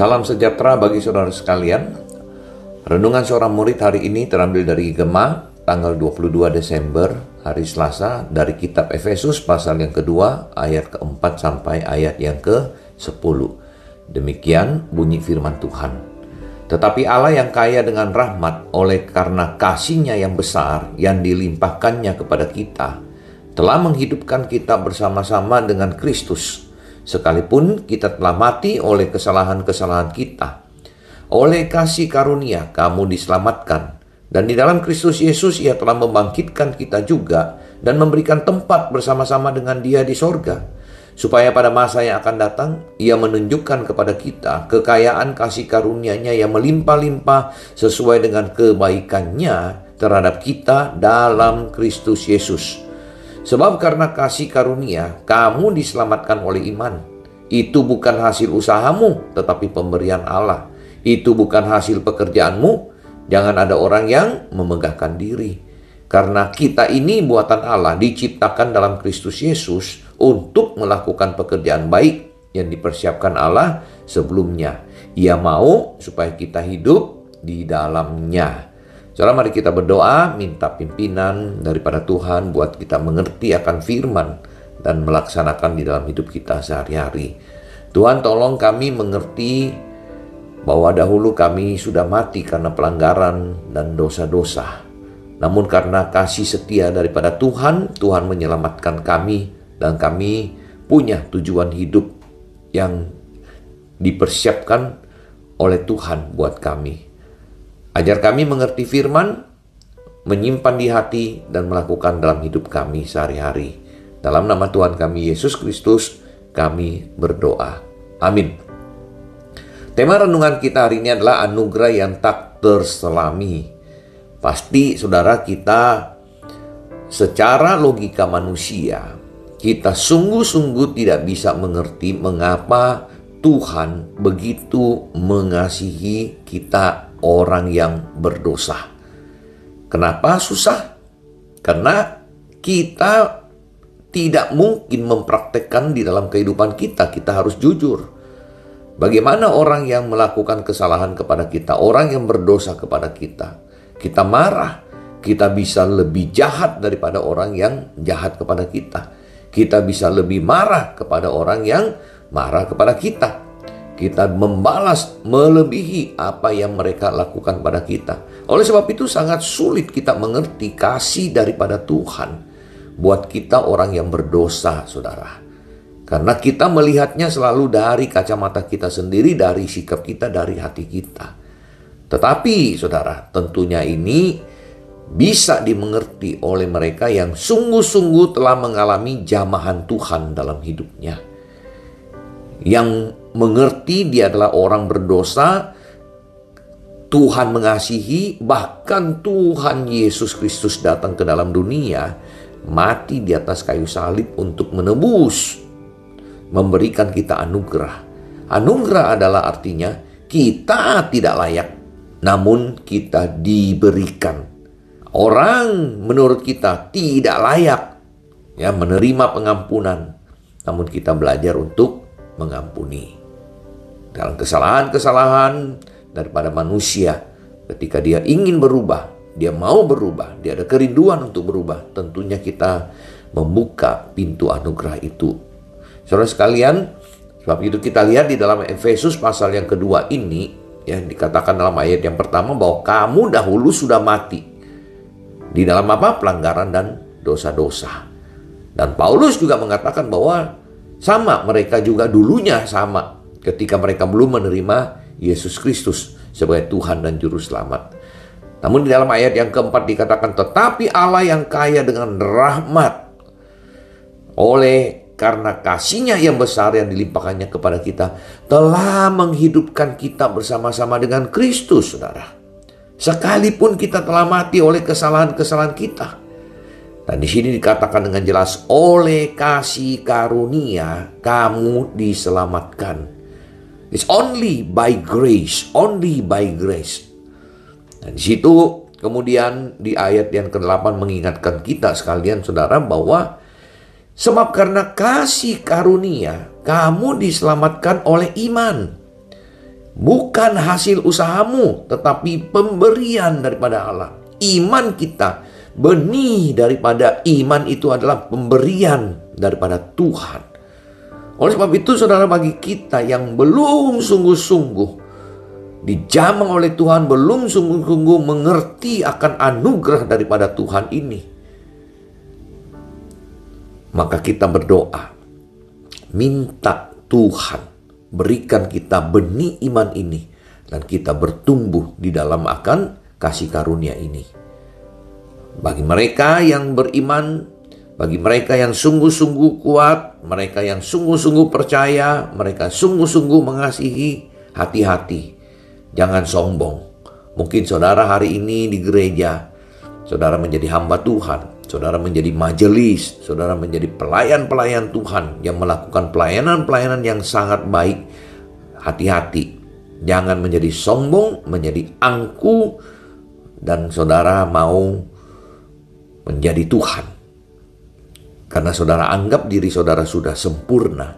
Salam sejahtera bagi saudara sekalian. Renungan seorang murid hari ini terambil dari Gema, tanggal 22 Desember, hari Selasa, dari kitab Efesus pasal yang kedua, ayat keempat sampai ayat yang ke-10. Demikian bunyi firman Tuhan. Tetapi Allah yang kaya dengan rahmat oleh karena kasihnya yang besar yang dilimpahkannya kepada kita, telah menghidupkan kita bersama-sama dengan Kristus sekalipun kita telah mati oleh kesalahan-kesalahan kita. Oleh kasih karunia kamu diselamatkan, dan di dalam Kristus Yesus ia telah membangkitkan kita juga dan memberikan tempat bersama-sama dengan dia di sorga. Supaya pada masa yang akan datang, ia menunjukkan kepada kita kekayaan kasih karunia-Nya yang melimpah-limpah sesuai dengan kebaikannya terhadap kita dalam Kristus Yesus Sebab karena kasih karunia, kamu diselamatkan oleh iman. Itu bukan hasil usahamu, tetapi pemberian Allah. Itu bukan hasil pekerjaanmu. Jangan ada orang yang memegahkan diri. Karena kita ini buatan Allah diciptakan dalam Kristus Yesus untuk melakukan pekerjaan baik yang dipersiapkan Allah sebelumnya. Ia mau supaya kita hidup di dalamnya. Saudara mari kita berdoa, minta pimpinan daripada Tuhan buat kita mengerti akan firman dan melaksanakan di dalam hidup kita sehari-hari. Tuhan tolong kami mengerti bahwa dahulu kami sudah mati karena pelanggaran dan dosa-dosa. Namun karena kasih setia daripada Tuhan, Tuhan menyelamatkan kami dan kami punya tujuan hidup yang dipersiapkan oleh Tuhan buat kami. Ajar kami mengerti firman, menyimpan di hati, dan melakukan dalam hidup kami sehari-hari. Dalam nama Tuhan kami Yesus Kristus, kami berdoa. Amin. Tema renungan kita hari ini adalah anugerah yang tak terselami. Pasti saudara kita secara logika manusia, kita sungguh-sungguh tidak bisa mengerti mengapa Tuhan begitu mengasihi kita orang yang berdosa. Kenapa susah? Karena kita tidak mungkin mempraktekkan di dalam kehidupan kita. Kita harus jujur. Bagaimana orang yang melakukan kesalahan kepada kita, orang yang berdosa kepada kita, kita marah, kita bisa lebih jahat daripada orang yang jahat kepada kita. Kita bisa lebih marah kepada orang yang marah kepada kita kita membalas melebihi apa yang mereka lakukan pada kita. Oleh sebab itu sangat sulit kita mengerti kasih daripada Tuhan buat kita orang yang berdosa, Saudara. Karena kita melihatnya selalu dari kacamata kita sendiri, dari sikap kita, dari hati kita. Tetapi, Saudara, tentunya ini bisa dimengerti oleh mereka yang sungguh-sungguh telah mengalami jamahan Tuhan dalam hidupnya. Yang mengerti dia adalah orang berdosa, Tuhan mengasihi, bahkan Tuhan Yesus Kristus datang ke dalam dunia, mati di atas kayu salib untuk menebus, memberikan kita anugerah. Anugerah adalah artinya kita tidak layak, namun kita diberikan. Orang menurut kita tidak layak ya menerima pengampunan, namun kita belajar untuk mengampuni dalam kesalahan-kesalahan daripada manusia ketika dia ingin berubah, dia mau berubah, dia ada kerinduan untuk berubah, tentunya kita membuka pintu anugerah itu. Saudara sekalian, sebab itu kita lihat di dalam Efesus pasal yang kedua ini, ya dikatakan dalam ayat yang pertama bahwa kamu dahulu sudah mati di dalam apa pelanggaran dan dosa-dosa. Dan Paulus juga mengatakan bahwa sama mereka juga dulunya sama ketika mereka belum menerima Yesus Kristus sebagai Tuhan dan Juru Selamat. Namun di dalam ayat yang keempat dikatakan, tetapi Allah yang kaya dengan rahmat oleh karena kasihnya yang besar yang dilimpahkannya kepada kita telah menghidupkan kita bersama-sama dengan Kristus, saudara. Sekalipun kita telah mati oleh kesalahan-kesalahan kita. Dan di sini dikatakan dengan jelas, oleh kasih karunia kamu diselamatkan It's only by grace, only by grace. Dan di situ kemudian di ayat yang ke-8 mengingatkan kita sekalian saudara bahwa sebab karena kasih karunia kamu diselamatkan oleh iman. Bukan hasil usahamu, tetapi pemberian daripada Allah. Iman kita, benih daripada iman itu adalah pemberian daripada Tuhan. Oleh sebab itu saudara bagi kita yang belum sungguh-sungguh dijamah oleh Tuhan, belum sungguh-sungguh mengerti akan anugerah daripada Tuhan ini. Maka kita berdoa, minta Tuhan berikan kita benih iman ini dan kita bertumbuh di dalam akan kasih karunia ini. Bagi mereka yang beriman, bagi mereka yang sungguh-sungguh kuat, mereka yang sungguh-sungguh percaya, mereka sungguh-sungguh mengasihi, hati-hati Jangan sombong. Mungkin saudara hari ini di gereja, saudara menjadi hamba Tuhan, saudara menjadi majelis, saudara menjadi pelayan-pelayan Tuhan yang melakukan pelayanan-pelayanan yang sangat baik. Hati-hati, jangan menjadi sombong, menjadi angku, dan saudara mau menjadi Tuhan. Karena saudara anggap diri saudara sudah sempurna,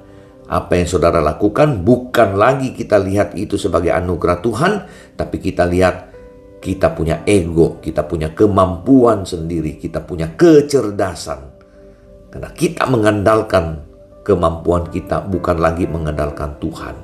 apa yang saudara lakukan bukan lagi kita lihat itu sebagai anugerah Tuhan, tapi kita lihat kita punya ego, kita punya kemampuan sendiri, kita punya kecerdasan. Karena kita mengandalkan kemampuan kita, bukan lagi mengandalkan Tuhan.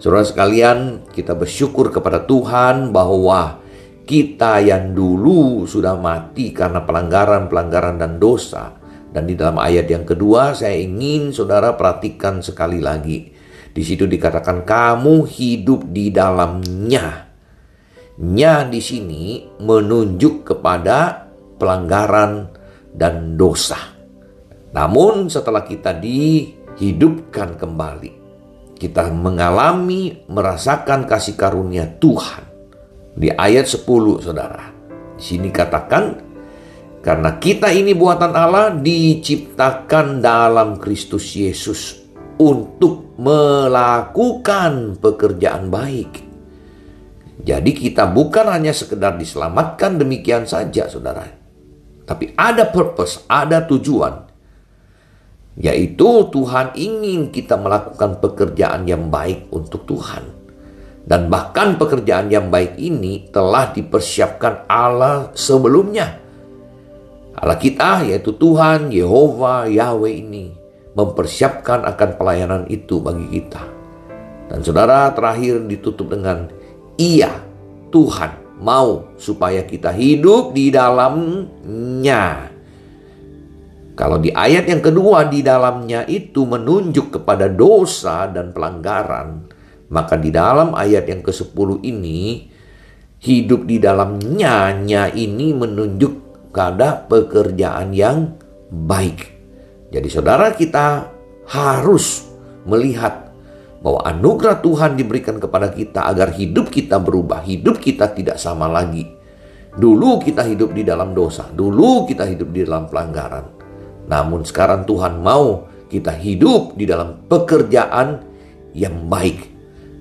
Saudara sekalian, kita bersyukur kepada Tuhan bahwa kita yang dulu sudah mati karena pelanggaran-pelanggaran dan dosa, dan di dalam ayat yang kedua saya ingin saudara perhatikan sekali lagi. Di situ dikatakan kamu hidup di dalamnya. Nya di sini menunjuk kepada pelanggaran dan dosa. Namun setelah kita dihidupkan kembali, kita mengalami merasakan kasih karunia Tuhan. Di ayat 10 Saudara. Di sini katakan karena kita ini buatan Allah diciptakan dalam Kristus Yesus untuk melakukan pekerjaan baik. Jadi kita bukan hanya sekedar diselamatkan demikian saja saudara. Tapi ada purpose, ada tujuan. Yaitu Tuhan ingin kita melakukan pekerjaan yang baik untuk Tuhan. Dan bahkan pekerjaan yang baik ini telah dipersiapkan Allah sebelumnya Allah kita yaitu Tuhan, Yehova, Yahweh ini mempersiapkan akan pelayanan itu bagi kita. Dan saudara terakhir ditutup dengan Iya, Tuhan mau supaya kita hidup di dalamnya. Kalau di ayat yang kedua di dalamnya itu menunjuk kepada dosa dan pelanggaran, maka di dalam ayat yang ke-10 ini hidup di dalamnya nya ini menunjuk pada pekerjaan yang baik. Jadi saudara kita harus melihat bahwa anugerah Tuhan diberikan kepada kita agar hidup kita berubah, hidup kita tidak sama lagi. Dulu kita hidup di dalam dosa, dulu kita hidup di dalam pelanggaran. Namun sekarang Tuhan mau kita hidup di dalam pekerjaan yang baik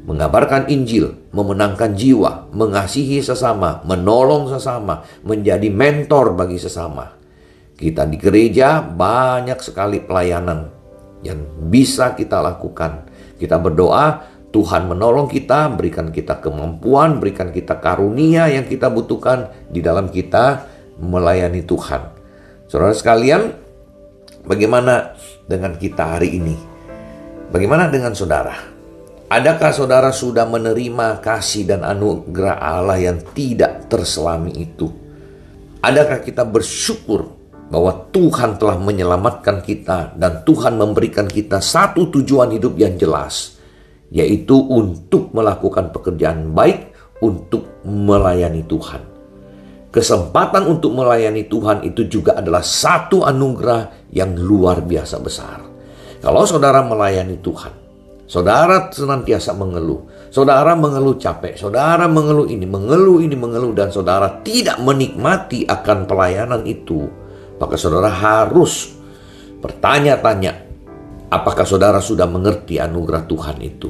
mengabarkan Injil, memenangkan jiwa, mengasihi sesama, menolong sesama, menjadi mentor bagi sesama. Kita di gereja banyak sekali pelayanan yang bisa kita lakukan. Kita berdoa, Tuhan menolong kita, berikan kita kemampuan, berikan kita karunia yang kita butuhkan di dalam kita melayani Tuhan. Saudara sekalian, bagaimana dengan kita hari ini? Bagaimana dengan saudara? Adakah saudara sudah menerima kasih dan anugerah Allah yang tidak terselami itu? Adakah kita bersyukur bahwa Tuhan telah menyelamatkan kita dan Tuhan memberikan kita satu tujuan hidup yang jelas, yaitu untuk melakukan pekerjaan baik untuk melayani Tuhan. Kesempatan untuk melayani Tuhan itu juga adalah satu anugerah yang luar biasa besar. Kalau saudara melayani Tuhan, Saudara senantiasa mengeluh. Saudara mengeluh capek. Saudara mengeluh ini, mengeluh ini, mengeluh. Dan saudara tidak menikmati akan pelayanan itu. Maka saudara harus bertanya-tanya. Apakah saudara sudah mengerti anugerah Tuhan itu?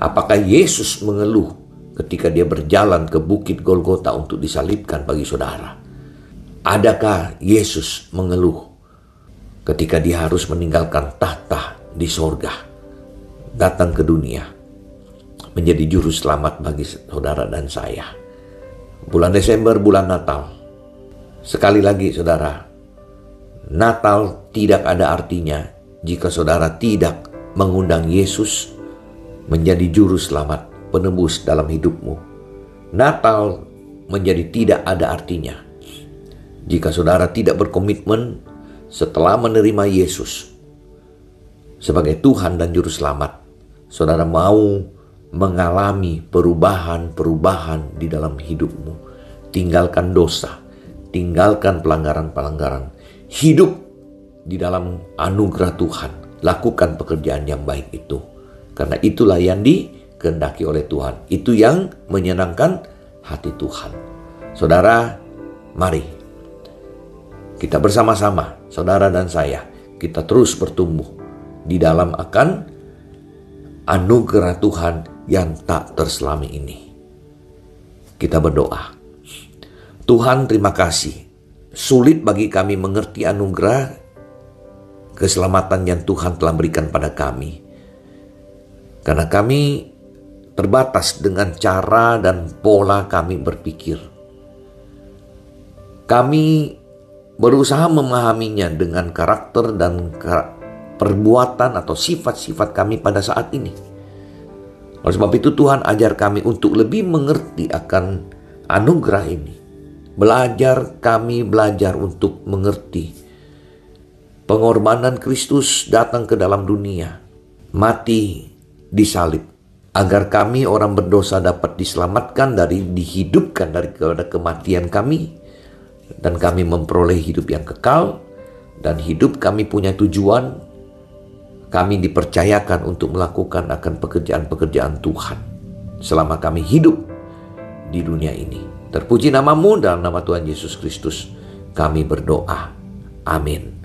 Apakah Yesus mengeluh ketika dia berjalan ke bukit Golgota untuk disalibkan bagi saudara? Adakah Yesus mengeluh ketika dia harus meninggalkan tahta di sorga? Datang ke dunia, menjadi juru selamat bagi saudara dan saya. Bulan Desember, bulan Natal. Sekali lagi saudara, Natal tidak ada artinya jika saudara tidak mengundang Yesus menjadi juru selamat penebus dalam hidupmu. Natal menjadi tidak ada artinya jika saudara tidak berkomitmen setelah menerima Yesus sebagai Tuhan dan Juru Selamat, saudara mau mengalami perubahan-perubahan di dalam hidupmu. Tinggalkan dosa, tinggalkan pelanggaran-pelanggaran. Hidup di dalam anugerah Tuhan. Lakukan pekerjaan yang baik itu. Karena itulah yang dikehendaki oleh Tuhan. Itu yang menyenangkan hati Tuhan. Saudara, mari kita bersama-sama, saudara dan saya, kita terus bertumbuh di dalam akan anugerah Tuhan yang tak terselami ini. Kita berdoa. Tuhan terima kasih. Sulit bagi kami mengerti anugerah keselamatan yang Tuhan telah berikan pada kami. Karena kami terbatas dengan cara dan pola kami berpikir. Kami berusaha memahaminya dengan karakter dan perbuatan atau sifat-sifat kami pada saat ini. Oleh sebab itu Tuhan ajar kami untuk lebih mengerti akan anugerah ini. Belajar kami belajar untuk mengerti pengorbanan Kristus datang ke dalam dunia, mati disalib agar kami orang berdosa dapat diselamatkan dari dihidupkan dari kematian kami dan kami memperoleh hidup yang kekal dan hidup kami punya tujuan kami dipercayakan untuk melakukan akan pekerjaan-pekerjaan Tuhan selama kami hidup di dunia ini. Terpuji namamu dalam nama Tuhan Yesus Kristus. Kami berdoa. Amin.